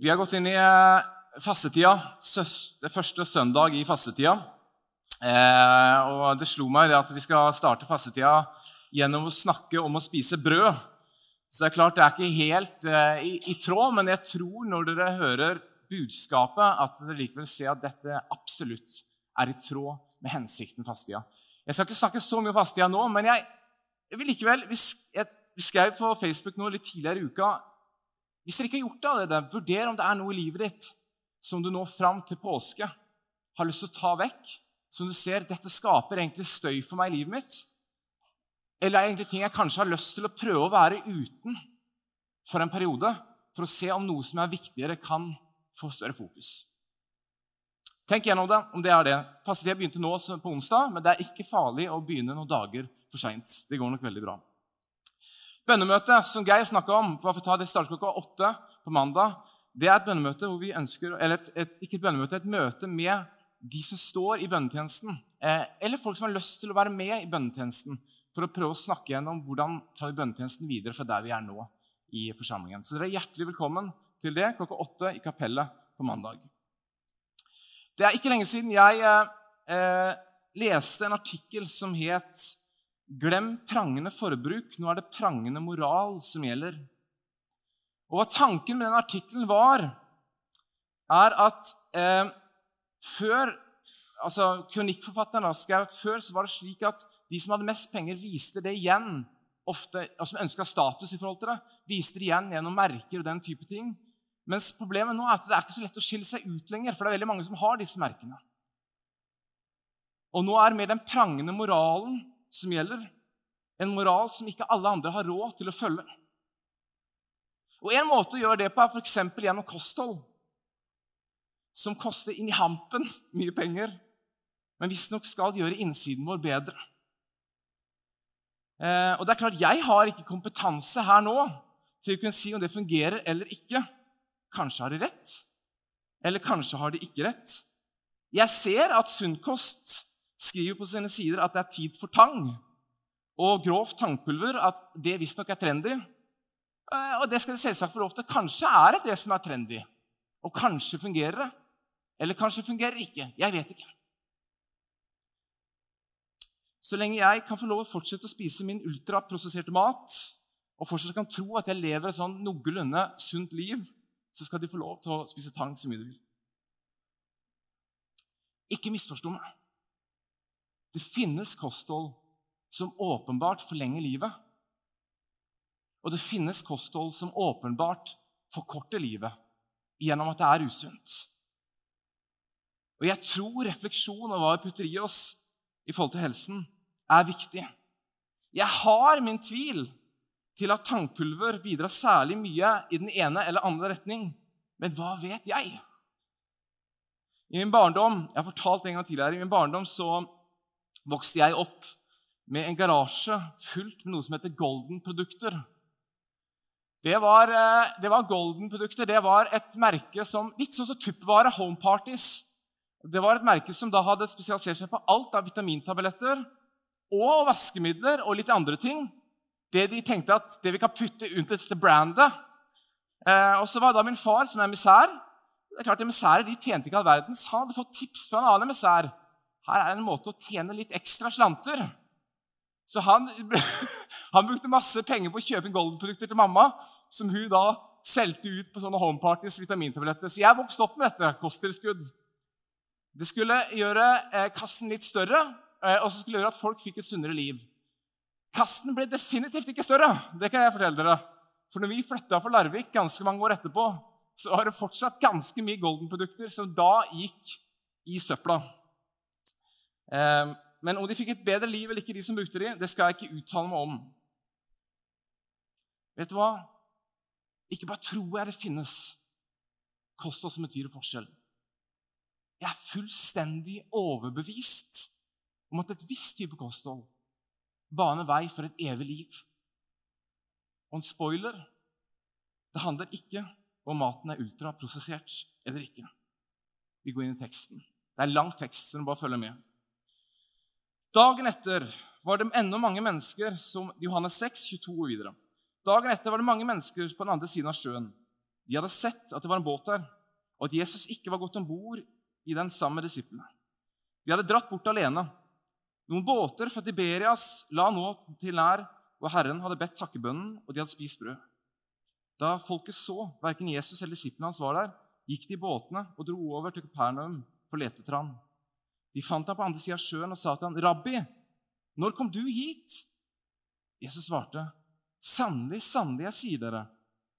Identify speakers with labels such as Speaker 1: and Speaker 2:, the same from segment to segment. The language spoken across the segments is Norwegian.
Speaker 1: Vi har gått inn i eh, fastetida, det første søndag i fastetida. Eh, og det slo meg at vi skal starte fastetida gjennom å snakke om å spise brød. Så det er klart det er ikke helt eh, i, tråd, men jeg tror når dere hører budskapet, at dere likevel ser at dette absolutt er i tråd med hensikten fastetida. Jeg skal ikke snakke så mye om fastetida nå, men jeg, jeg vil likevel vi skrev på Facebook nå litt tidligere i uka hvis dere ikke har gjort det allerede, vurder om det er noe i livet ditt som du nå fram til påske har lyst til å ta vekk, som du ser dette skaper egentlig støy for meg i livet mitt. Eller er det egentlig ting jeg kanskje har lyst til å prøve å være uten for en periode, for å se om noe som er viktigere, kan få større fokus. Tenk gjennom det, om det er det. Fastetida begynte nå på onsdag, men det er ikke farlig å begynne noen dager for seint. Det går nok veldig bra. Bønnemøtet som Geir snakka om, for å ta det starter klokka åtte på mandag, det er et bønnemøte hvor vi ønsker, eller et, et, ikke et bønnemøte, et møte med de som står i bønnetjenesten, eh, eller folk som har lyst til å være med i bønnetjenesten, for å prøve å snakke gjennom hvordan tar vi bønnetjenesten videre fra der vi er nå i forsamlingen. Så dere er hjertelig velkommen til det klokka åtte i kapellet på mandag. Det er ikke lenge siden jeg eh, eh leste en artikkel som het Glem prangende forbruk, nå er det prangende moral som gjelder. Og hva tanken med den artikkelen var, er at eh, før altså Kronikkforfatteren at før så var det slik at de som hadde mest penger, viste det igjen. ofte, og Som ønska status i forhold til det, viste det igjen gjennom merker og den type ting. Mens problemet nå er at det er ikke så lett å skille seg ut lenger, for det er veldig mange som har disse merkene. Og nå er med den prangende moralen som gjelder. En moral som ikke alle andre har råd til å følge. Og En måte å gjøre det på er f.eks. gjennom kosthold, som koster inn i hampen mye penger, men visstnok skal gjøre innsiden vår bedre. Eh, og det er klart, Jeg har ikke kompetanse her nå til å kunne si om det fungerer eller ikke. Kanskje har de rett, eller kanskje har de ikke rett. Jeg ser at Sunnkost skriver på sine sider at det er tid for tang og grovt tangpulver, at det visstnok er trendy. Eh, og det skal de selvsagt få lov til. Kanskje er det det som er trendy. Og kanskje fungerer det. Eller kanskje fungerer det ikke. Jeg vet ikke. Så lenge jeg kan få lov å fortsette å spise min ultraprosesserte mat, og fortsatt kan tro at jeg lever et sånn noenlunde sunt liv, så skal de få lov til å spise tang så mye de vil. Ikke misforstå meg. Det finnes kosthold som åpenbart forlenger livet. Og det finnes kosthold som åpenbart forkorter livet gjennom at det er usunt. Og jeg tror refleksjon av hva vi putter i oss i forhold til helsen, er viktig. Jeg har min tvil til at tangpulver bidrar særlig mye i den ene eller andre retning. Men hva vet jeg? I min barndom jeg har fortalt en gang tidligere, i min barndom så vokste jeg opp med en garasje fullt med noe som heter Golden-produkter. Det var, eh, det var Golden-produkter. Det var et merke som Litt sånn som Tuppvare Home Parties. Det var et merke som da hadde spesialisert seg på alt av vitamintabletter og vaskemidler og litt andre ting. Det de tenkte at det vi kan putte under dette brandet. Eh, og så var da min far, som er misær det er klart Emissærer de tjente ikke all verdens. Han hadde fått tips fra en annen emissær. Her er en måte å tjene litt ekstra slanter. Så han, han, brukte masse penger på å kjøpe Golden-produkter til mamma, som hun da solgte ut på sånne homeparties vitamintabletter. Så jeg vokste opp med dette. Kosttilskudd. Det skulle gjøre eh, kassen litt større, eh, og så skulle det gjøre at folk fikk et sunnere liv. Kassen ble definitivt ikke større, det kan jeg fortelle dere. For når vi flytta fra Larvik ganske mange år etterpå, så var det fortsatt ganske mye Golden-produkter som da gikk i søpla. Eh, men om de fikk et bedre liv eller ikke, de som brukte de, det skal jeg ikke uttale meg om. Vet du hva? Ikke bare tror jeg det finnes kosthold som betyr forskjell. Jeg er fullstendig overbevist om at et visst type kosthold baner vei for et evig liv. Og en spoiler det handler ikke om maten er ultraprosessert eller ikke. Vi går inn i teksten. Det er lang tekst, så du bare følger med. Dagen etter var det enda mange mennesker som Johannes 6, 22 og videre. Dagen etter var det mange mennesker på den andre siden av sjøen. De hadde sett at det var en båt der, og at Jesus ikke var gått om bord i den samme disiplene. De hadde dratt bort alene. Noen båter fra Tiberias la nå til nær, og Herren hadde bedt takkebønnen, og de hadde spist brød. Da folket så verken Jesus eller disiplene hans var der, gikk de i båtene og dro over til Kapernaum for å lete etter ham. De fant ham på andre sida av sjøen og sa til ham, 'Rabbi, når kom du hit?' Jesus svarte, 'Sannelig, sannelig, jeg sier dere,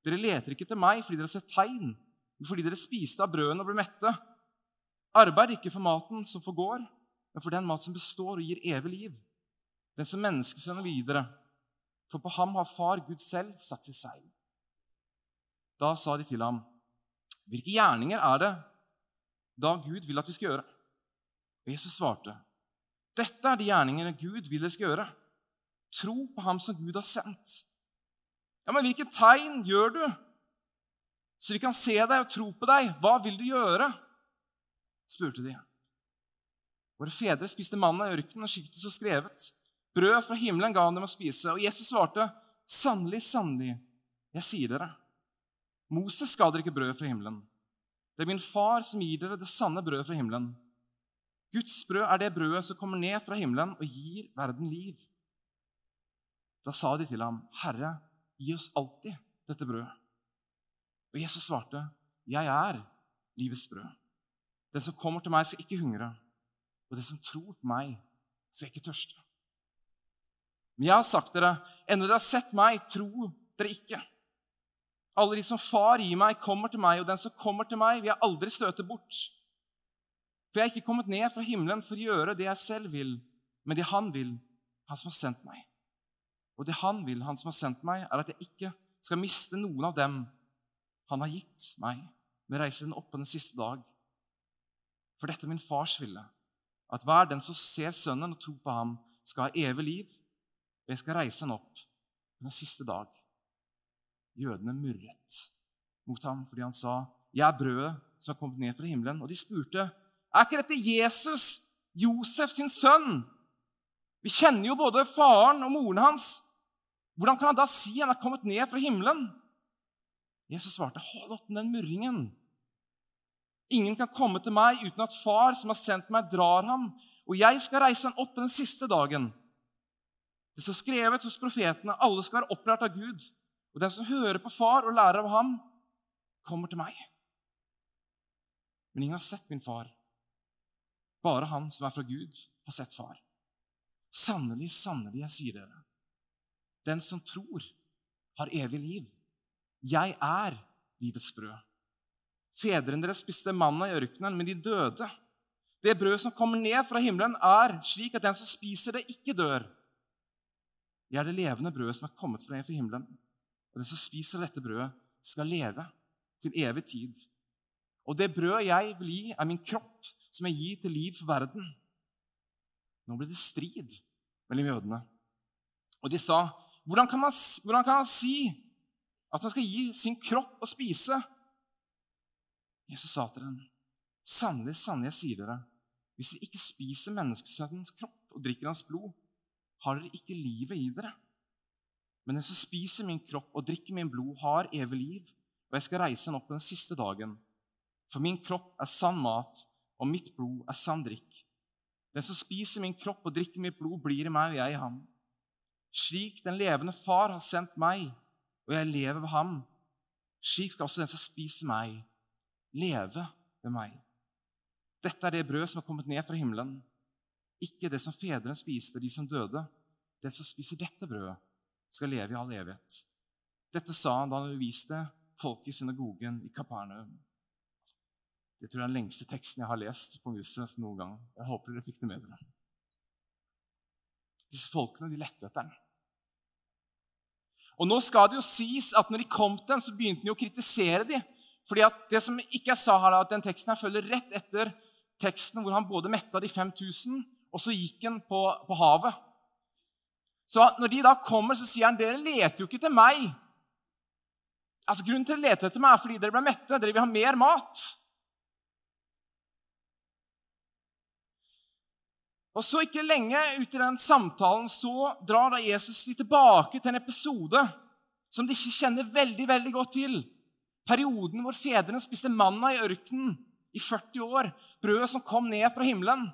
Speaker 1: dere leter ikke etter meg fordi dere har sett tegn, men fordi dere spiste av brødene og ble mette. Arbeid ikke for maten som forgår, men for den mat som består og gir evig liv, den som menneskesønnen videre. For på ham har Far Gud selv satt sitt seil. Da sa de til ham, hvilke gjerninger er det da Gud vil at vi skal gjøre? Og Jesus svarte, dette er de gjerningene Gud vil dere skal gjøre. Tro på ham som Gud har sendt. Ja, Men hvilke tegn gjør du? Så vi kan se deg og tro på deg. Hva vil du gjøre? spurte de. Våre fedre spiste manna i ørkenen, og skiktet så skrevet. Brød fra himmelen ga han dem å spise. Og Jesus svarte, sannelig, sannelig, jeg sier dere. Moses ga dere ikke brød fra himmelen. Det er min far som gir dere det sanne brødet fra himmelen. Guds brød er det brødet som kommer ned fra himmelen og gir verden liv. Da sa de til ham, Herre, gi oss alltid dette brødet. Og Jesus svarte, Jeg er livets brød. Den som kommer til meg, skal ikke hungre, og den som tror på meg, skal ikke tørste. Men jeg har sagt dere, ennå dere har sett meg, tro dere ikke. Alle de som Far gir meg, kommer til meg, og den som kommer til meg, vil jeg aldri støte bort. For jeg er ikke kommet ned fra himmelen for å gjøre det jeg selv vil, men det Han vil, Han som har sendt meg. Og det Han vil, Han som har sendt meg, er at jeg ikke skal miste noen av dem Han har gitt meg, men reise den opp på den siste dag. For dette er min fars ville, at hver den som ser Sønnen og tror på ham, skal ha evig liv, og jeg skal reise han opp på den siste dag. Jødene murret mot ham fordi han sa, 'Jeg er brødet som er kommet ned fra himmelen.' Og de spurte, 'Er ikke dette Jesus, Josef sin sønn?' Vi kjenner jo både faren og moren hans. Hvordan kan han da si han er kommet ned fra himmelen? Jesus svarte, 'Hold opp med den murringen.' Ingen kan komme til meg uten at Far, som har sendt meg, drar ham, og jeg skal reise ham opp den siste dagen. Det står skrevet hos profetene, alle skal være opprørt av Gud. Og den som hører på far og lærer av ham, kommer til meg. Men ingen har sett min far. Bare han som er fra Gud, har sett far. Sannelig, sannelig, jeg sier dere. Den som tror, har evig liv. Jeg er livets brød. Fedrene deres spiste manna i ørkenen, men de døde. Det brødet som kommer ned fra himmelen, er slik at den som spiser det, ikke dør. Jeg er det levende brødet som er kommet fra himmelen. Og den som spiser dette brødet, skal leve til evig tid. Og det brødet jeg vil gi, er min kropp, som er gitt til liv for verden. Nå ble det strid mellom jødene. Og de sa, hvordan kan, han, hvordan kan han si at han skal gi sin kropp å spise? Jesus sa til dem, sannelig, sannelig, jeg sier dere, hvis dere ikke spiser menneskesønnens kropp og drikker hans blod, har dere ikke livet i dere. Men den som spiser min kropp og drikker min blod, har evig liv, og jeg skal reise han opp den siste dagen. For min kropp er sann mat, og mitt blod er sann drikk. Den som spiser min kropp og drikker mitt blod, blir i meg, og jeg i ham. Slik den levende Far har sendt meg, og jeg lever ved ham, slik skal også den som spiser meg, leve ved meg. Dette er det brød som er kommet ned fra himmelen, ikke det som fedrene spiste, de som døde. Den som spiser dette brødet, skal leve i all evighet. Dette sa han da han viste folket i synagogen i Kapernaum. Det tror jeg er den lengste teksten jeg har lest på huset noen gang. Jeg håper dere fikk det med dere. Disse folkene de lette etter den. Og nå skal det jo sies at når de kom til den, så begynte de å kritisere dem. Fordi at det som ikke jeg sa her, at den teksten her følger rett etter teksten hvor han både metta de 5000, og så gikk han på, på havet. Så når de da kommer, så sier han dere leter jo ikke til meg. Altså Grunnen til å lete etter meg er fordi dere ble mette. Dere vil ha mer mat. Og så Ikke lenge ut i den samtalen så drar da Jesus de tilbake til en episode som de ikke kjenner veldig veldig godt til. Perioden hvor fedrene spiste manna i ørkenen i 40 år. Brødet som kom ned fra himmelen.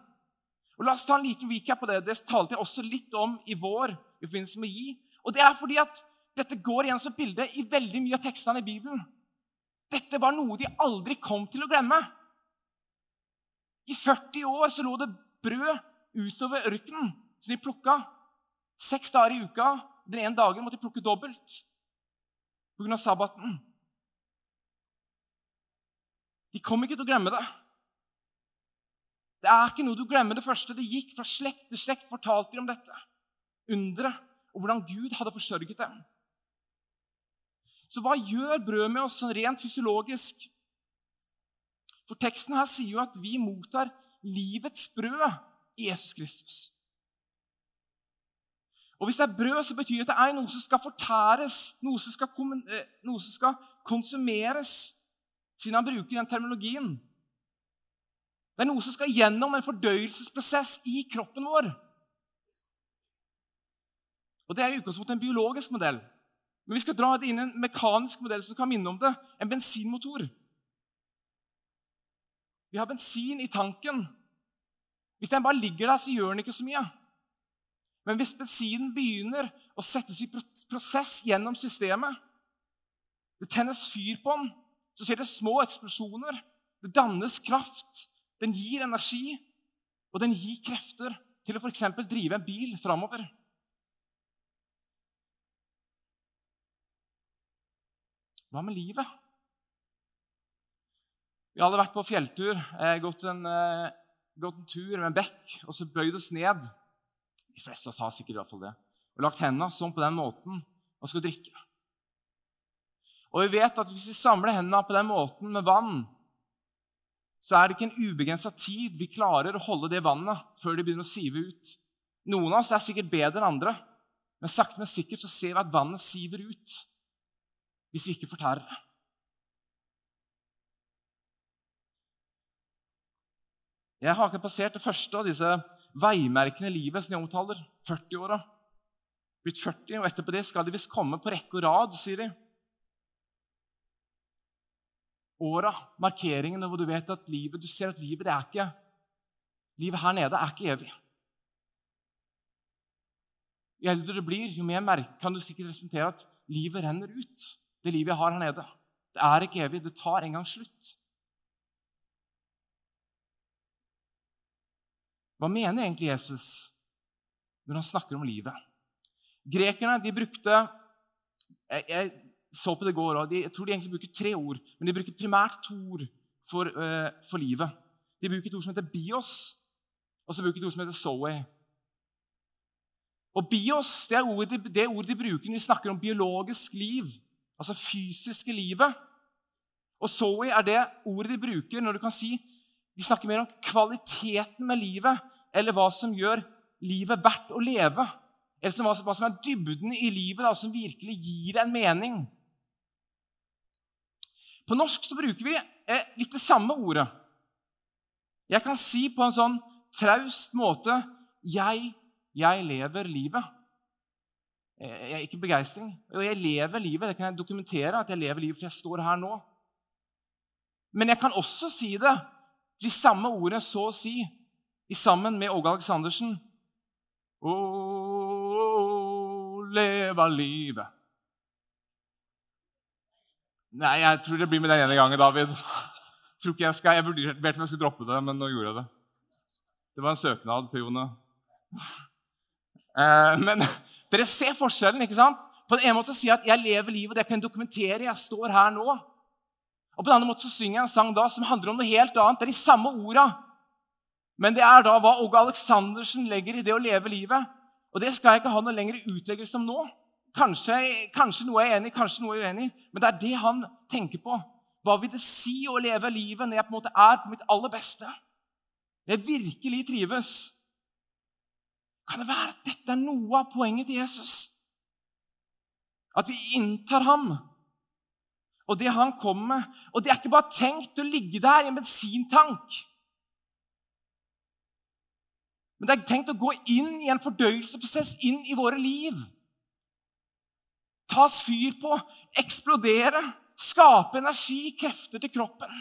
Speaker 1: Og La oss ta en liten recap på det. Det talte jeg også litt om i vår. i forbindelse med gi. Og det er fordi at dette går igjen som bilde i veldig mye av tekstene i Bibelen. Dette var noe de aldri kom til å glemme. I 40 år så lå det brød utover ørkenen som de plukka. Seks dager i uka. Den ene dagen måtte de plukke dobbelt pga. sabbaten. De kom ikke til å glemme det. Det er ikke noe du glemmer det første. Det gikk fra slekt til slekt, fortalte de om dette. Underet og hvordan Gud hadde forsørget dem. Så hva gjør brød med oss sånn rent fysiologisk? For teksten her sier jo at vi mottar livets brød Jesus Kristus. Og Hvis det er brød, så betyr det at det er noe som skal fortæres, noe som skal, eh, noe som skal konsumeres, siden han bruker den terminologien. Det er noe som skal gjennom en fordøyelsesprosess i kroppen vår. Og Det er i utgangspunktet en biologisk modell. Men vi skal dra det inn i en mekanisk modell som kan minne om det. En bensinmotor. Vi har bensin i tanken. Hvis den bare ligger der, så gjør den ikke så mye. Men hvis bensinen begynner å settes i prosess gjennom systemet, det tennes fyr på den, så skjer det små eksplosjoner. Det dannes kraft. Den gir energi, og den gir krefter til å f.eks. drive en bil framover. Hva med livet? Vi hadde vært på fjelltur, eh, gått, en, eh, gått en tur med en bekk og så bøyd oss ned. De fleste av oss har sikkert i hvert fall det. Og lagt hendene sånn på den måten og skal drikke. Og vi vet at hvis vi samler hendene på den måten med vann, så er det ikke en ubegrensa tid vi klarer å holde det vannet før det begynner å sive ut. Noen av oss er sikkert bedre enn andre, men sakte, men sikkert så ser vi at vannet siver ut hvis vi ikke fortærer det. Jeg har ikke passert det første av disse veimerkene i livet som de omtaler. 40-åra. Blitt 40, og etterpå det skal de visst komme på rekke og rad, sier de. Åra, markeringene hvor du vet at livet, du ser at livet det er ikke Livet her nede er ikke evig. Jo eldre du blir, jo mer merke kan du sikkert representere at livet renner ut. Det livet jeg har her nede. Det er ikke evig. Det tar en gang slutt. Hva mener egentlig Jesus når han snakker om livet? Grekerne de brukte jeg, jeg så på det i går, de, jeg tror de egentlig bruker tre ord. Men de bruker primært to ord for, uh, for livet. De bruker et ord som heter bios, og så bruker de et ord som heter zoe. Og bios det er ordet de, det ordet de bruker når de snakker om biologisk liv, altså fysiske livet. Og zoe er det ordet de bruker når du kan si de snakker mer om kvaliteten med livet, eller hva som gjør livet verdt å leve. Eller hva som er dybden i livet, da, som virkelig gir en mening. På norsk så bruker vi eh, litt det samme ordet. Jeg kan si på en sånn traust måte 'Jeg, jeg lever livet'. Jeg er ikke begeistring. Jeg lever livet. Det kan jeg dokumentere at jeg lever livet, for jeg står her nå. Men jeg kan også si det de samme ordene så å si sammen med Åge Aleksandersen. Å, leve livet. Nei, jeg tror det blir med den ene gangen, David. Jeg tror ikke jeg skal, jeg vurderte om jeg skulle droppe det, men nå gjorde jeg det. Det var en søknad til Jone. Eh, men dere ser forskjellen. ikke sant? På den ene måten sier jeg at jeg lever livet, det kan dokumentere. Jeg står her nå. Og på den andre måten så synger jeg en sang da som handler om noe helt annet. Det er de samme orda. Men det er da hva Åge Aleksandersen legger i det å leve livet. Og det skal jeg ikke ha noe lengre utleggelse om nå. Kanskje, kanskje, noe jeg er enig i, kanskje noe jeg er uenig i. Men det er det han tenker på. Hva vil det si å leve livet når jeg på en måte er på mitt aller beste? Når jeg virkelig trives? Kan det være at dette er noe av poenget til Jesus? At vi inntar ham og det han kommer med. Og det er ikke bare tenkt å ligge der i en bensintank. Men det er tenkt å gå inn i en fordøyelsesprosess inn i våre liv. Tas fyr på, eksplodere, skape energi, krefter til kroppen.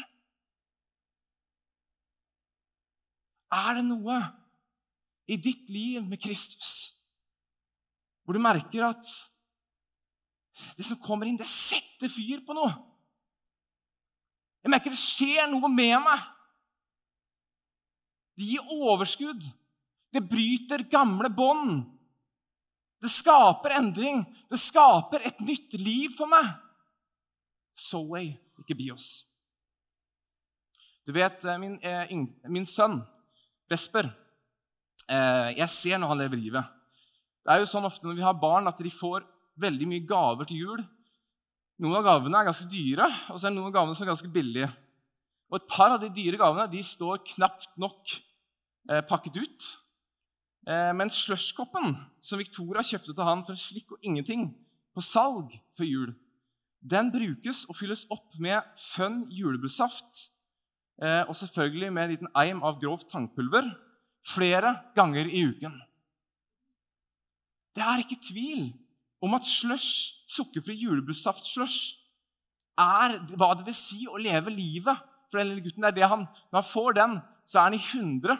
Speaker 1: Er det noe i ditt liv med Kristus hvor du merker at det som kommer inn, det setter fyr på noe? Jeg merker det skjer noe med meg. Det gir overskudd. Det bryter gamle bånd. Det skaper endring. Det skaper et nytt liv for meg. Zoe, ikke Bios. Du vet, eh, min, eh, min sønn Vesper eh, Jeg ser når han lever livet. Det er jo sånn ofte når vi har barn, at de får veldig mye gaver til jul. Noen av gavene er ganske dyre, og så er noen av gavene som er ganske billige. Og Et par av de dyre gavene de står knapt nok eh, pakket ut. Eh, men slushkoppen som Victoria kjøpte til han for en slikk og ingenting på salg før jul, den brukes og fylles opp med fun julebrussaft eh, og selvfølgelig med en liten eim av grovt tangpulver flere ganger i uken. Det er ikke tvil om at slush, sukkerfri julebrussaft-slush, er hva det vil si å leve livet for den lille gutten. Det er det han, Når han får den, så er han i 100.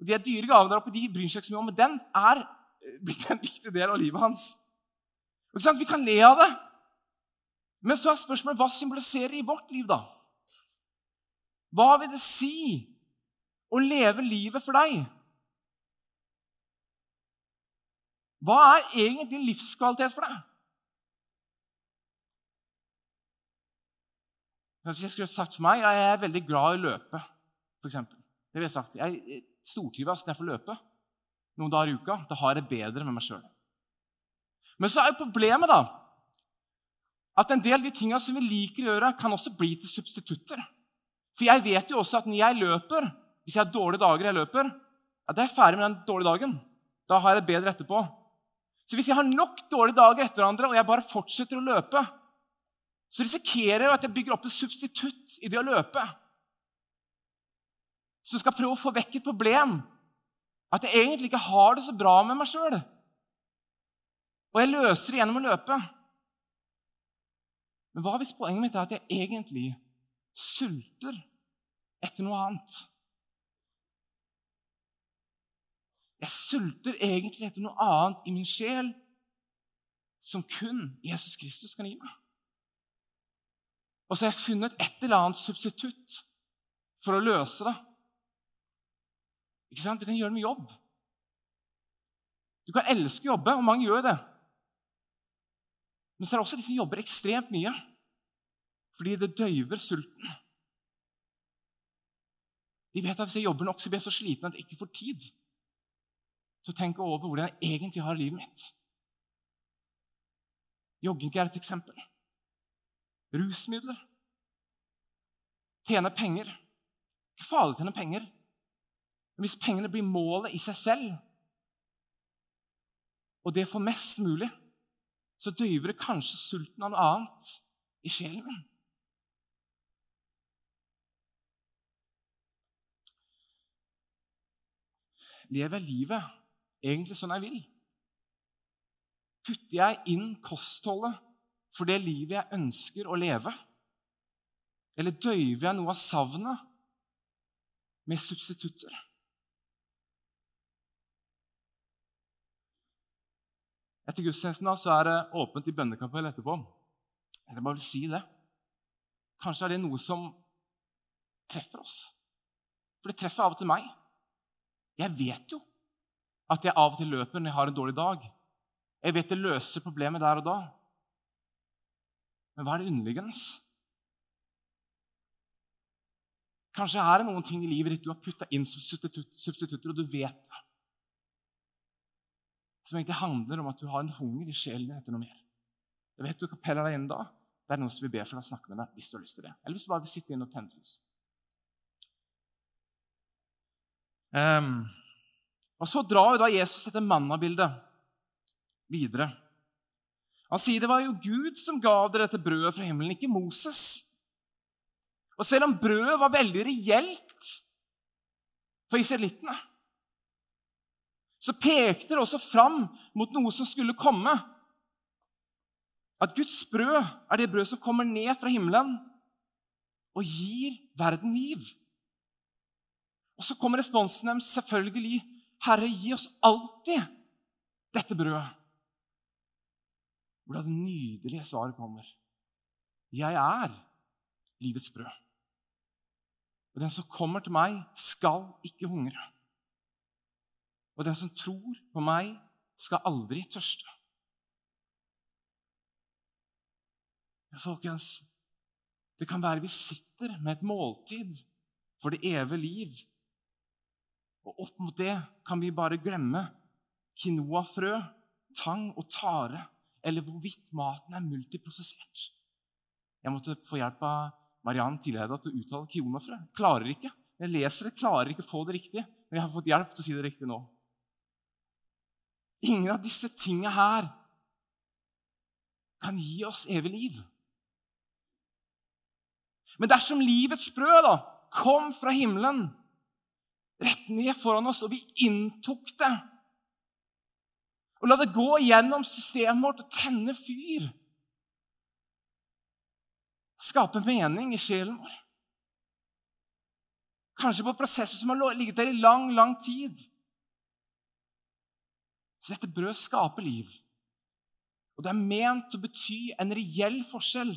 Speaker 1: Og De er dyre gaver der oppe, de bryr seg ikke så mye om, men den er blitt en viktig del av livet hans. Vi kan le av det, men så er spørsmålet hva symboliserer i vårt liv, da? Hva vil det si å leve livet for deg? Hva er egentlig livskvalitet for deg? Jeg skulle sagt for meg, Jeg er veldig glad i å løpe, f.eks. Det vil jeg sagt. Jeg stortrives når jeg får løpe noen dager i uka. Da har jeg det bedre med meg sjøl. Men så er jo problemet da, at en del av de tingene som vi liker å gjøre, kan også bli til substitutter. For jeg vet jo også at når jeg løper, hvis jeg har dårlige dager jeg løper, ja, da er jeg ferdig med den dårlige dagen. Da har jeg det bedre etterpå. Så hvis jeg har nok dårlige dager etter hverandre, og jeg bare fortsetter å løpe, så risikerer jeg at jeg bygger opp et substitutt i det å løpe. Som skal prøve å få vekk et problem. At jeg egentlig ikke har det så bra med meg sjøl. Og jeg løser det gjennom å løpe. Men hva hvis poenget mitt er at jeg egentlig sulter etter noe annet? Jeg sulter egentlig etter noe annet i min sjel som kun Jesus Kristus kan gi meg. Og så har jeg funnet et eller annet substitutt for å løse det. Ikke sant? Du kan gjøre det med jobb. Du kan elske å jobbe, og mange gjør det. Men så er det også de som jobber ekstremt mye fordi det døyver sulten. De vet at Hvis jeg jobber nok, så blir jeg så sliten at jeg ikke får tid til å tenke over hvordan jeg egentlig har livet mitt. Jogging er et eksempel rusmidler. Tjene penger. Ikke farlig å tjene penger. Men hvis pengene blir målet i seg selv, og det får mest mulig, så døyver det kanskje sulten av noe annet i sjelen min. Lever livet egentlig sånn jeg vil? Putter jeg inn kostholdet for det livet jeg ønsker å leve? Eller døyver jeg noe av savnet med substitutter? Etter gudstjenesten da, så er det åpent i bønnekapellet etterpå. Jeg bare vil si det. Kanskje er det noe som treffer oss. For det treffer av og til meg. Jeg vet jo at jeg av og til løper når jeg har en dårlig dag. Jeg vet det løser problemet der og da. Men hva er det underliggende? Kanskje er det noen ting i livet ditt du har putta inn som substitutter, og du vet det. Som egentlig handler om at du har en hunger i sjelen din etter noe mer. Jeg vet du kan pelle deg inn da. Det er noen som vil be for deg å snakke med deg hvis du har lyst til det. Eller hvis du bare vil sitte inn og tenne lys. Um, og Så drar jo da Jesus dette mannabildet videre. Han sier det var jo Gud som ga dere dette brødet fra himmelen, ikke Moses. Og selv om brødet var veldig reelt for israelittene, så pekte det også fram mot noe som skulle komme. At Guds brød er det brød som kommer ned fra himmelen og gir verden liv. Og så kommer responsen deres selvfølgelig Herre, gi oss alltid dette brødet. Hvor det nydelige svaret kommer. Jeg er livets brød. Og den som kommer til meg, skal ikke hungre. Og den som tror på meg, skal aldri tørste. Folkens, det kan være vi sitter med et måltid for det evige liv. Og opp mot det kan vi bare glemme quinoa-frø, tang og tare, eller hvorvidt maten er multiprosessert. Jeg måtte få hjelp av Mariann Tilheida til å uttale quinoafrø. Klarer ikke. Jeg leser det, klarer ikke å få det riktig, men jeg har fått hjelp til å si det riktig nå. Ingen av disse tingene her kan gi oss evig liv. Men dersom livets brød da, kom fra himmelen rett ned foran oss, og vi inntok det Og la det gå gjennom systemet vårt og tenne fyr Skape mening i sjelen vår. Kanskje på prosesser som har ligget der i lang, lang tid. Så dette brødet skaper liv. Og det er ment å bety en reell forskjell.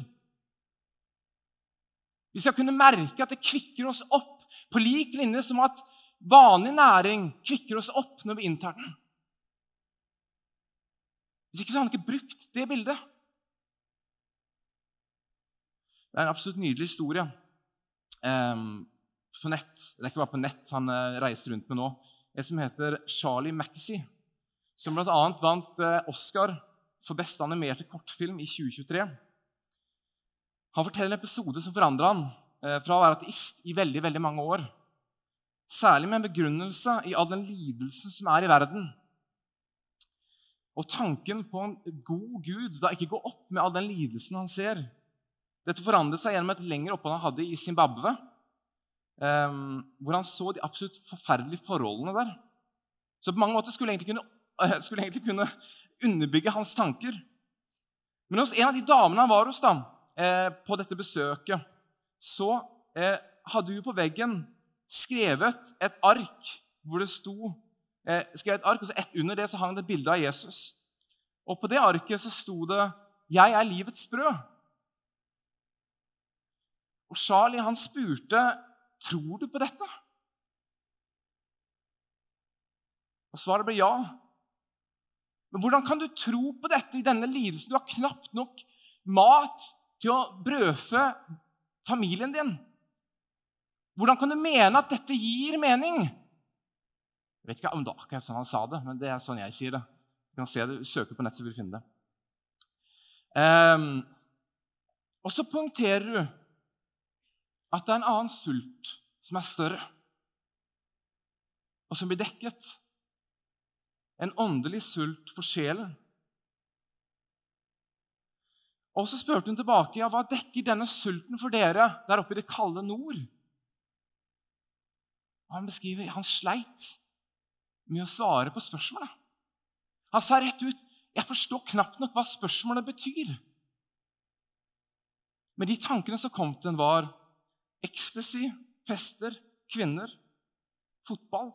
Speaker 1: Vi skal kunne merke at det kvikker oss opp, på lik linje som at vanlig næring kvikker oss opp når vi inntar den. Hvis ikke så har han ikke brukt det bildet. Det er en absolutt nydelig historie um, nett. Det er ikke bare på nett han uh, reiser rundt med nå. En som heter Charlie Mackesy som bl.a. vant eh, Oscar for beste animerte kortfilm i 2023. Han forteller en episode som forandra han eh, fra å være ateist i veldig, veldig mange år. Særlig med en begrunnelse i all den lidelsen som er i verden. Og tanken på en god Gud da ikke går opp med all den lidelsen han ser. Dette forandret seg gjennom et lengre opphold han hadde i Zimbabwe, eh, hvor han så de absolutt forferdelige forholdene der. Så på mange måter skulle egentlig kunne jeg skulle egentlig kunne underbygge hans tanker. Men hos en av de damene han var hos da, eh, på dette besøket, så eh, hadde hun på veggen skrevet et ark hvor det sto eh, skrevet et ark, og så ett under det så hang det et bilde av Jesus. Og på det arket så sto det 'Jeg er livets brød'. Og Charlie han spurte tror du på dette. Og svaret ble ja. Men hvordan kan du tro på dette i denne lidelsen? Du har knapt nok mat til å brødfø familien din. Hvordan kan du mene at dette gir mening? Jeg vet ikke om det var akkurat sånn han sa det, men det er sånn jeg sier det. Du kan se det, Søke på nett, så vil du finne det. Um, og så poengterer du at det er en annen sult som er større, og som blir dekket en åndelig sult for sjelen. Og så spurte hun tilbake ja, hva dekker denne sulten for dere der oppe i det kalde nord. Han beskriver han sleit med å svare på spørsmålet. Han sa rett ut jeg forstår knapt nok hva spørsmålet betyr. Men de tankene som kom til en var ecstasy, fester, kvinner, fotball.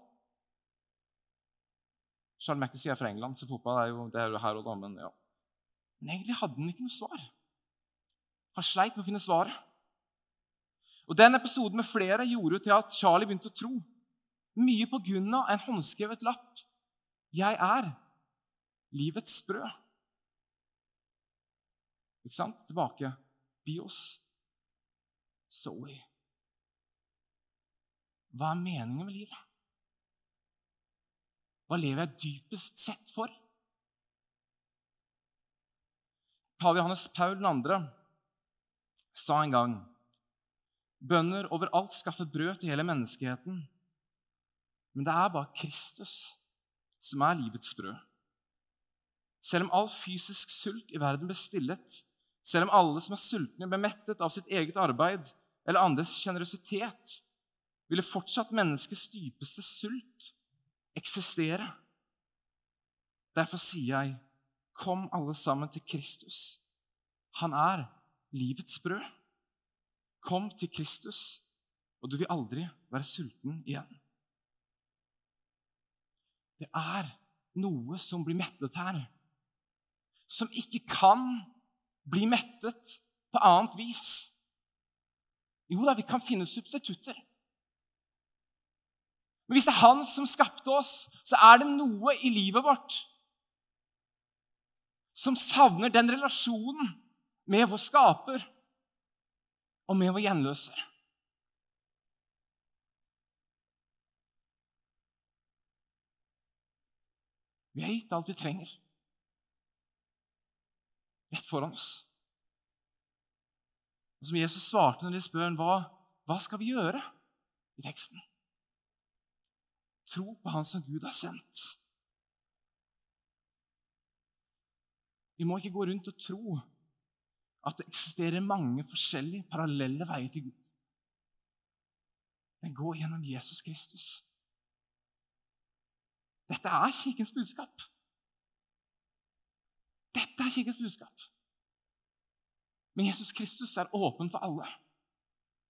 Speaker 1: Charles Mackesy er fra England, så fotball er jo, er jo her og da. Men, ja. men egentlig hadde han ikke noe svar. Han sleit med å finne svaret. Og Den episoden med flere gjorde til at Charlie begynte å tro. Mye på grunn av en håndskrevet lapp. 'Jeg er livets brød'. Ikke sant? Tilbake. Bios. Zoe. Hva er meningen med livet? Hva lever jeg dypest sett for? Pave Johannes Paul 2. sa en gang Bønder overalt skaffet brød til hele menneskeheten. Men det er bare Kristus som er livets brød. Selv om all fysisk sult i verden ble stillet, selv om alle som er sultne, ble mettet av sitt eget arbeid eller andres sjenerøsitet, ville fortsatt menneskets dypeste sult eksistere. Derfor sier jeg, kom alle sammen til Kristus, Han er livets brød. Kom til Kristus, og du vil aldri være sulten igjen. Det er noe som blir mettet her, som ikke kan bli mettet på annet vis. Jo da, vi kan finne substitutter. Men hvis det er Han som skapte oss, så er det noe i livet vårt som savner den relasjonen med vår skaper og med var gjenløse. Vi har gitt alt vi trenger, rett foran oss. Og Som Jesus svarte når de spør hva, hva skal vi gjøre i teksten. Tro på Han som Gud har sendt. Vi må ikke gå rundt og tro at det eksisterer mange forskjellige parallelle veier til Gud. Den går gjennom Jesus Kristus. Dette er Kirkens budskap. Dette er Kirkens budskap. Men Jesus Kristus er åpen for alle.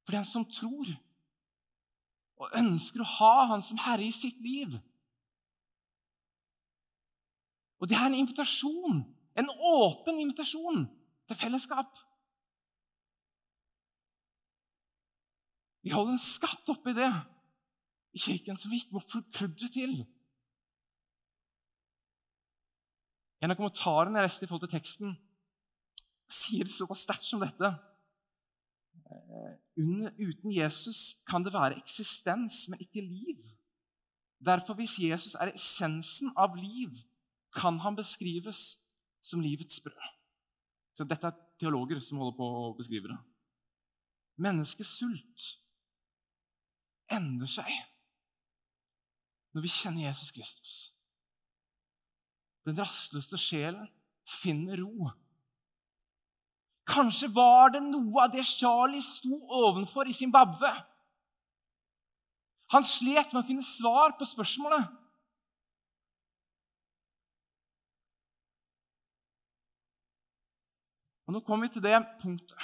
Speaker 1: For den som tror og ønsker å ha Han som Herre i sitt liv. Og det er en invitasjon, en åpen invitasjon til fellesskap. Vi holder en skatt oppi det i kirken som vi ikke må forkludre til. En av kommentarene jeg leste i forhold til teksten, sier det såpass sterkt som dette. Eh, uten Jesus kan det være eksistens, men ikke liv. Derfor, hvis Jesus er essensen av liv, kan han beskrives som livets brød. Så dette er teologer som holder på å beskrive det. Menneskets sult endrer seg når vi kjenner Jesus Kristus. Den rastløse sjelen finner ro. Kanskje var det noe av det Charlie sto ovenfor i Zimbabwe. Han slet med å finne svar på spørsmålet. Og Nå kommer vi til det punktet.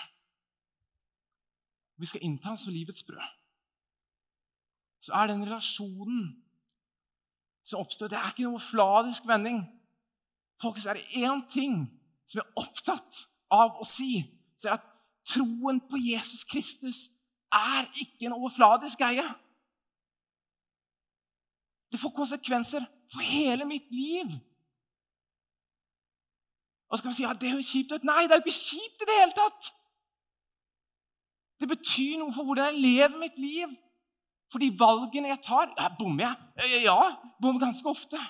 Speaker 1: Vi skal innta han som livets brød. Så er den relasjonen som oppstår, det er ikke noe fladisk vending. Folkens, er det én ting som er opptatt av å si, så er det at troen på Jesus Kristus er ikke en overfladisk greie. Det får konsekvenser for hele mitt liv. Og så kan vi si ja, det høres kjipt ut. Nei, det er jo ikke kjipt i det hele tatt! Det betyr noe for hvordan jeg lever mitt liv. For de valgene jeg tar ja, Bommer jeg? Ja, bommer ganske ofte.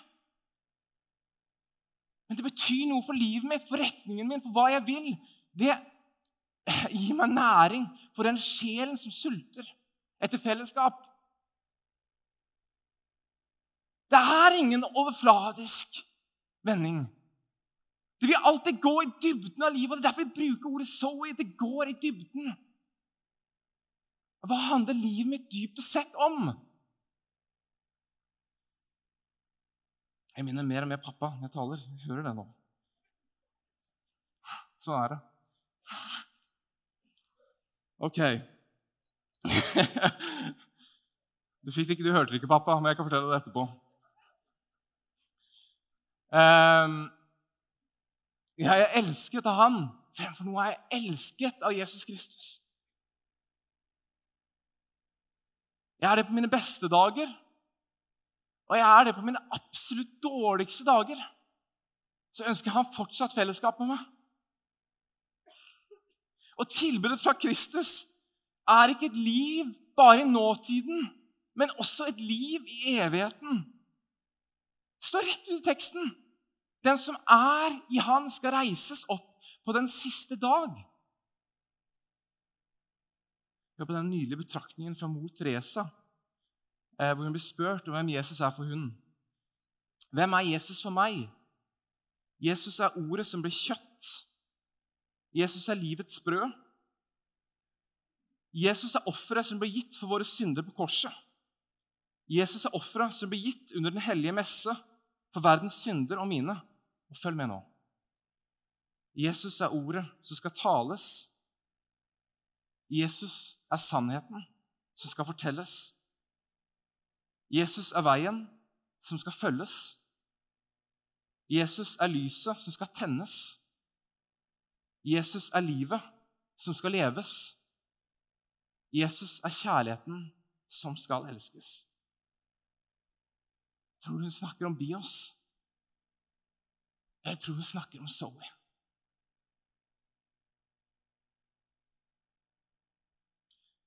Speaker 1: Men det betyr noe for livet mitt, for retningen min, for hva jeg vil. Det gir meg næring for den sjelen som sulter etter fellesskap. Det er ingen overfladisk vending. Det vil alltid gå i dybden av livet. og Det er derfor vi bruker ordet zoe. Det går i dybden. Hva handler livet mitt dypest sett om? Jeg minner mer og mer pappa når jeg taler. Jeg hører det nå. Sånn er det. Ok. Du ikke, du hørte ikke, pappa, men jeg kan fortelle det etterpå. Um, jeg er elsket av Han fremfor noe jeg elsket av Jesus Kristus. Jeg er det på mine beste dager, og jeg er det på mine absolutt dårligste dager. Så ønsker han fortsatt fellesskap med meg. Og tilbudet fra Kristus er ikke et liv bare i nåtiden, men også et liv i evigheten. Det står rett ut i teksten. Den som er i Han, skal reises opp på den siste dag. Hør på den nydelige betraktningen fra mor Teresa, eh, hvor hun blir spurt om hvem Jesus er for hun. Hvem er Jesus for meg? Jesus er ordet som ble kjøtt. Jesus er livets brød. Jesus er offeret som ble gitt for våre synder på korset. Jesus er offeret som ble gitt under den hellige messe for verdens synder og mine. Og følg med nå. Jesus er ordet som skal tales. Jesus er sannheten som skal fortelles. Jesus er veien som skal følges. Jesus er lyset som skal tennes. Jesus er livet som skal leves. Jesus er kjærligheten som skal elskes. Tror du hun snakker om Bios? Jeg tror hun snakker om Zoe.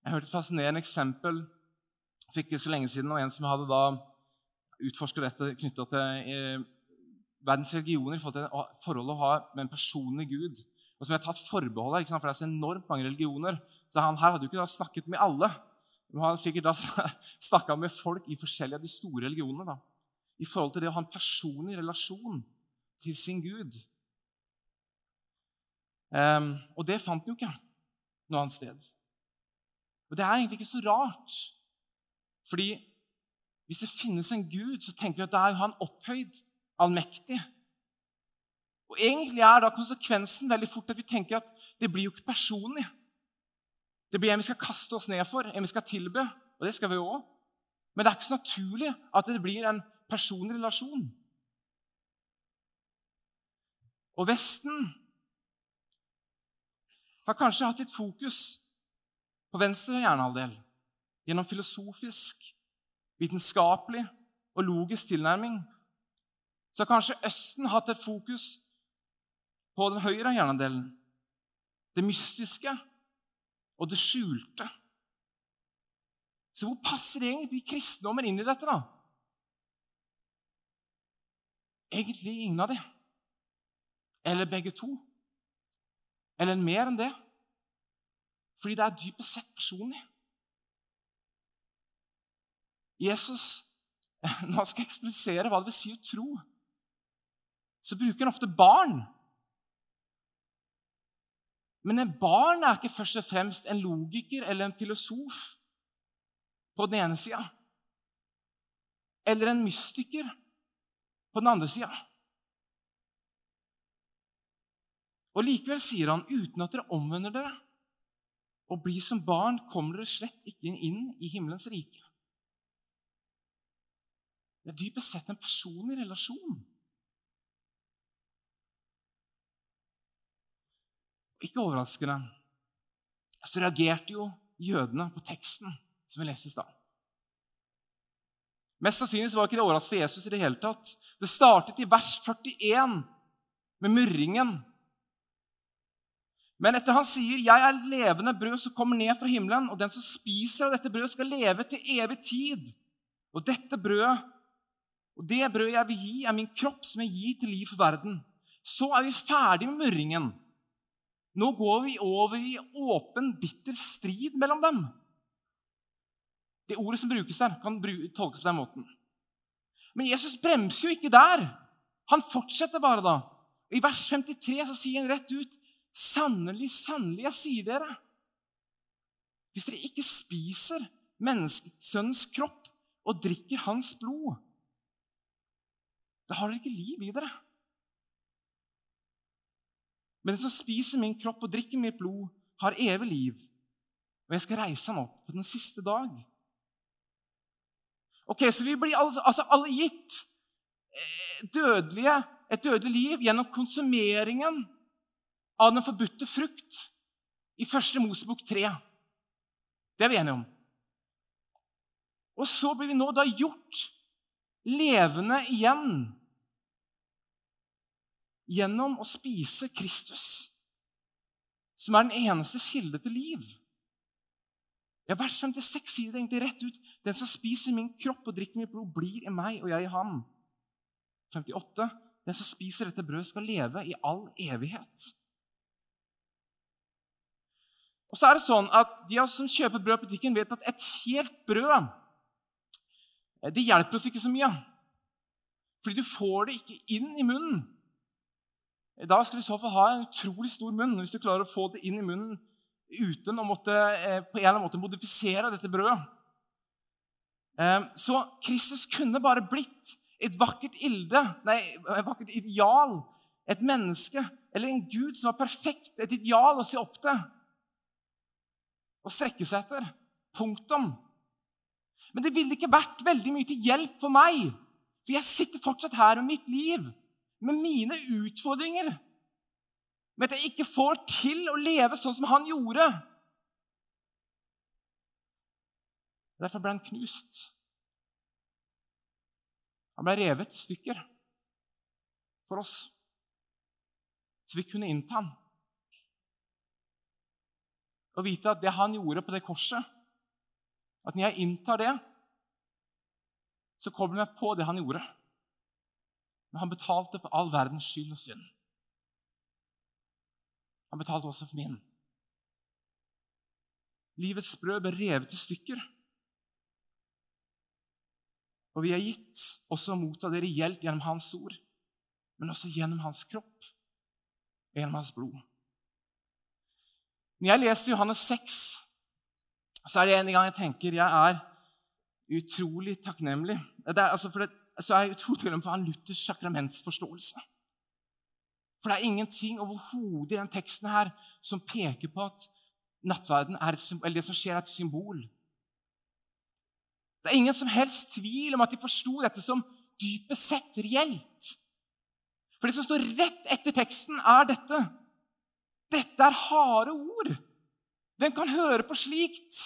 Speaker 1: Jeg hørte et fascinerende eksempel fikk det så lenge siden av en som hadde da utforsket dette knytta til eh, verdens religioner i forholdet å ha med en personlig gud. Og som jeg har tatt forbehold av, for det er så enormt mange religioner. Så han her hadde jo ikke da snakket med alle. Han hadde sikkert da snakka med folk i forskjellige av de store religionene. da, I forhold til det å ha en personlig relasjon til sin gud. Um, og det fant han jo ikke noe annet sted. Og det er egentlig ikke så rart. Fordi hvis det finnes en Gud, så tenker vi at det er han opphøyd, allmektig. Og Egentlig er da konsekvensen veldig fort at vi tenker at det blir jo ikke personlig. Det blir en vi skal kaste oss ned for, en vi skal tilbe. Og det skal vi òg. Men det er ikke så naturlig at det blir en personlig relasjon. Og Vesten har kanskje hatt sitt fokus på venstre hjernehalvdel gjennom filosofisk, vitenskapelig og logisk tilnærming, så har kanskje Østen hatt et fokus på den høyre hjernehalvdelen. Det mystiske og det skjulte. Så hvor passer egentlig kristendommen inn i dette, da? Egentlig ingen av dem. Eller begge to. Eller mer enn det. Fordi det er dypest sett personlig. Jesus, når han skal eksplisere hva det vil si å tro, så bruker han ofte barn. Men en barn er ikke først og fremst en logiker eller en filosof på den ene sida. Eller en mystiker på den andre sida. Og likevel sier han, uten at dere omvender dere og blir som barn, kommer dere slett ikke inn i himmelens rike. Det er dypest sett en personlig relasjon. Ikke overraskende så reagerte jo jødene på teksten som vi leste i stad. Mest sannsynlig var ikke det overraskende for Jesus i det hele tatt. Det startet i vers 41 med murringen men etter han sier, 'Jeg er levende brød som kommer ned fra himmelen', 'og den som spiser av dette brødet, skal leve til evig tid'. Og dette brødet, og det brødet jeg vil gi, er min kropp, som jeg gir til liv for verden. Så er vi ferdig med murringen. Nå går vi over i åpen, bitter strid mellom dem. Det ordet som brukes der, kan tolkes på den måten. Men Jesus bremser jo ikke der. Han fortsetter bare da. I vers 53 så sier han rett ut Sannelig, sannelig, jeg sier dere Hvis dere ikke spiser menneskesønnens kropp og drikker hans blod, da har dere ikke liv i dere. Men den som spiser min kropp og drikker mitt blod, har evig liv, og jeg skal reise ham opp på den siste dag. Ok, Så vi blir alle, altså alle gitt eh, dødelige, et dødelig liv gjennom konsumeringen av den forbudte frukt i første Mosebok 3. Det er vi enige om. Og så blir vi nå da gjort levende igjen gjennom å spise Kristus, som er den eneste kilde til liv. Ja, Vers 56 sier det egentlig rett ut. Den som spiser min kropp og drikker mitt blod, blir i meg, og jeg i ham. 58. Den som spiser dette brødet, skal leve i all evighet. Og så er det sånn at De av oss som kjøper brød på butikken, vet at et helt brød eh, det hjelper oss ikke så mye. Fordi du får det ikke inn i munnen. Da skal du i så fall ha en utrolig stor munn hvis du klarer å få det inn i munnen uten å måtte, eh, på en eller annen måte modifisere dette brødet. Eh, så Kristus kunne bare blitt et vakkert ilde, nei, et vakkert ideal, et menneske eller en Gud som var perfekt, et ideal å se opp til og strekke seg etter. Punktum. Men det ville ikke vært veldig mye til hjelp for meg, for jeg sitter fortsatt her med mitt liv, med mine utfordringer, med at jeg ikke får til å leve sånn som han gjorde. Derfor ble han knust. Han ble revet i stykker for oss, så vi kunne innta ham. Og vite at det han gjorde på det korset At når jeg inntar det, så kobler jeg på det han gjorde. Men han betalte for all verdens skyld og synd. Han betalte også for min. Livets brød ble revet i stykker. Og vi er gitt også å motta det reelt gjennom hans ord, men også gjennom hans kropp og gjennom hans blod. Når jeg leser Johannes 6, så er det en gang jeg tenker jeg er utrolig takknemlig. Er, altså for det, så er jeg utrolig takknemlig for han Luthers sakramentsforståelse. For det er ingenting overhodet i den teksten her som peker på at nattverden er et, eller det som skjer, er et symbol. Det er ingen som helst tvil om at de forsto dette som dypest sett reelt. For det som står rett etter teksten, er dette. Dette er harde ord. Hvem kan høre på slikt?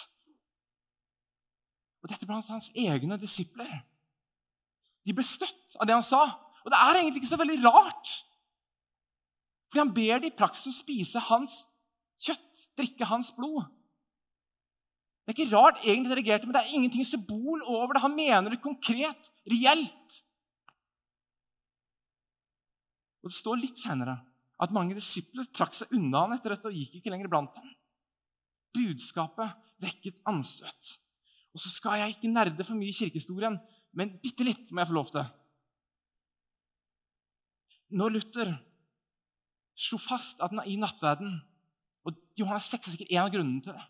Speaker 1: Og dette blant hans egne disipler. De ble støtt av det han sa. Og det er egentlig ikke så veldig rart. Fordi han ber de i praksis spise hans kjøtt, drikke hans blod. Det er ikke rart egentlig de reagerte, men det er ingenting symbol over det. Han mener det konkret, reelt. Og Det står litt senere at mange disipler trakk seg unna han etter dette og gikk ikke lenger blant ham. Budskapet vekket anstøt. Og så skal jeg ikke nerde for mye i kirkehistorien, men bitte litt må jeg få lov til. Når Luther slo fast at i nattverden Og Johannes 6 er sikkert en av grunnene til det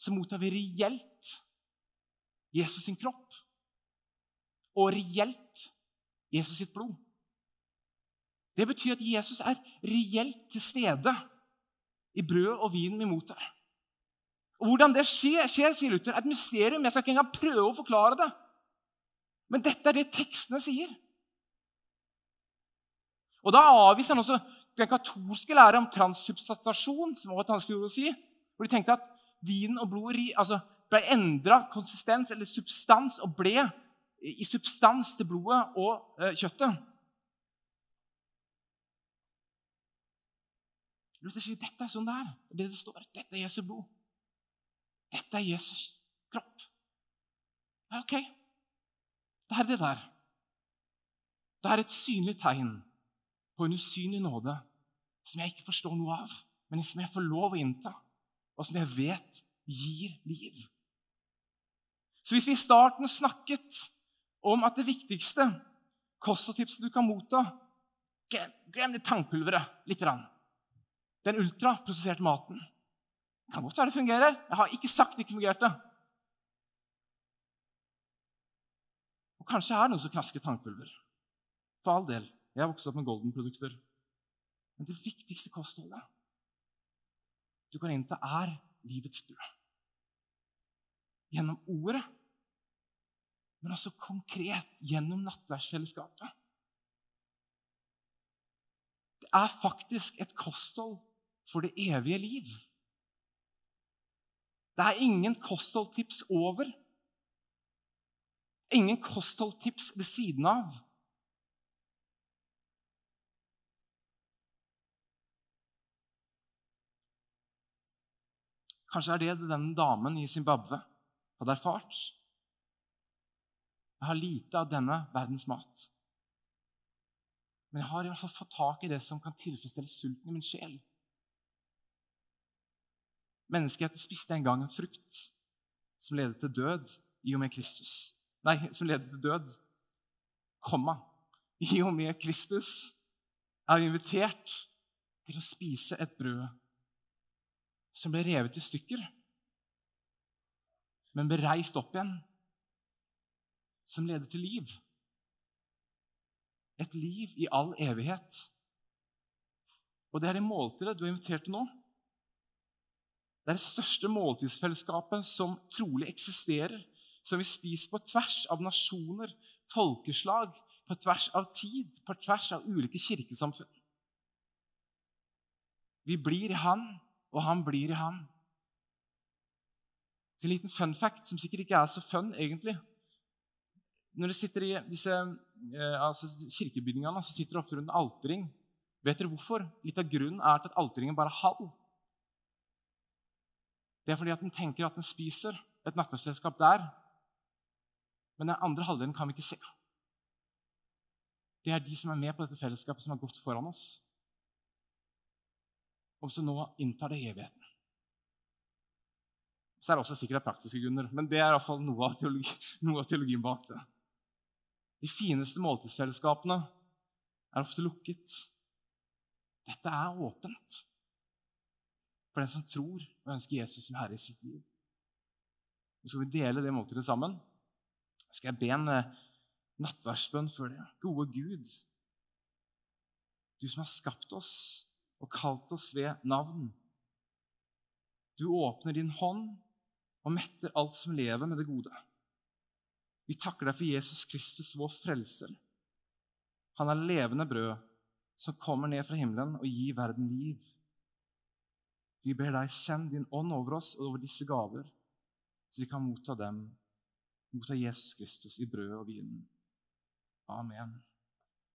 Speaker 1: så mottar vi reelt Jesus sin kropp og reelt Jesus sitt blod. Det betyr at Jesus er reelt til stede i brød og vin vi mottar. Og Hvordan det skjer, skjer, sier Luther, er et mysterium. Jeg skal ikke engang prøve å forklare det. Men dette er det tekstene sier. Og Da avviser han også den katolske lære om transsubstasjon, som var vanskelig si, hvor de tenkte at vin og blod altså, ble endra konsistens eller substans og ble i substans til blodet og eh, kjøttet. Luther sier dette er sånn det er. Det, det står. Dette er Jesu blod. Dette er Jesus kropp. Ja, ok. Det er det der. Det er et synlig tegn på en usynlig nåde som jeg ikke forstår noe av, men som jeg får lov å innta og som jeg vet gir liv. Så hvis vi i starten snakket om at det viktigste kostholdtipset du kan motta Glem det tangpulveret litt. Den ultraprosesserte maten. Det kan godt være det fungerer. Jeg har ikke sagt det ikke fungerte. Og Kanskje er det noen som knasker tannpulver. For all del. Jeg har vokst opp med Golden-produkter. Men det viktigste kostholdet du kan til, er livets brød. Gjennom ordet, men også konkret gjennom nattverdsfellesskapet. Det er faktisk et kosthold for det evige liv. Det er ingen kostholdtips over. Ingen kostholdtips ved siden av. Kanskje er det den damen i Zimbabwe hadde erfart. Jeg har lite av denne verdens mat. Men jeg har i hvert fall fått tak i det som kan tilfredsstille sulten i min sjel. Menneskeheten spiste en gang en frukt som ledet til død i og med Kristus. Nei, som ledet til død, komma, i og med Kristus er invitert til å spise et brød som ble revet i stykker, men ble reist opp igjen, som leder til liv. et liv i all evighet. Og det er det måltidet du er invitert til nå. Det er det største måltidsfellesskapet som trolig eksisterer, som vi spiser på tvers av nasjoner, folkeslag, på tvers av tid, på tvers av ulike kirkesamfunn. Vi blir i Han, og Han blir i Han. Så en liten fun fact som sikkert ikke er så fun, egentlig. Når du sitter i disse eh, altså kirkebygningene, så sitter du ofte rundt en alterring. Vet dere hvorfor? Litt av grunnen er at alterringen bare er halv. Det er fordi at den tenker at den spiser et nattverdsselskap der, men den andre halvdelen kan vi ikke se. Det er de som er med på dette fellesskapet, som har gått foran oss, og som nå inntar det evigheten. Så er det også sikkert praktiske grunner, men det er i hvert fall noe av, noe av teologien bak det. De fineste måltidsfellesskapene er ofte lukket. Dette er åpent for den som tror og ønsker Jesus som herre i sitt liv. Nå skal vi dele det måltidet sammen. Skal jeg be en eh, nattverdsbønn før det. Gode Gud, du som har skapt oss og kalt oss ved navn. Du åpner din hånd og metter alt som lever, med det gode. Vi takker deg for Jesus Kristus, vår frelser. Han er levende brød som kommer ned fra himmelen og gir verden liv. Vi ber deg, send din ånd over oss og over disse gaver, så vi kan motta dem, motta Jesus Kristus i brød og vinen. Amen.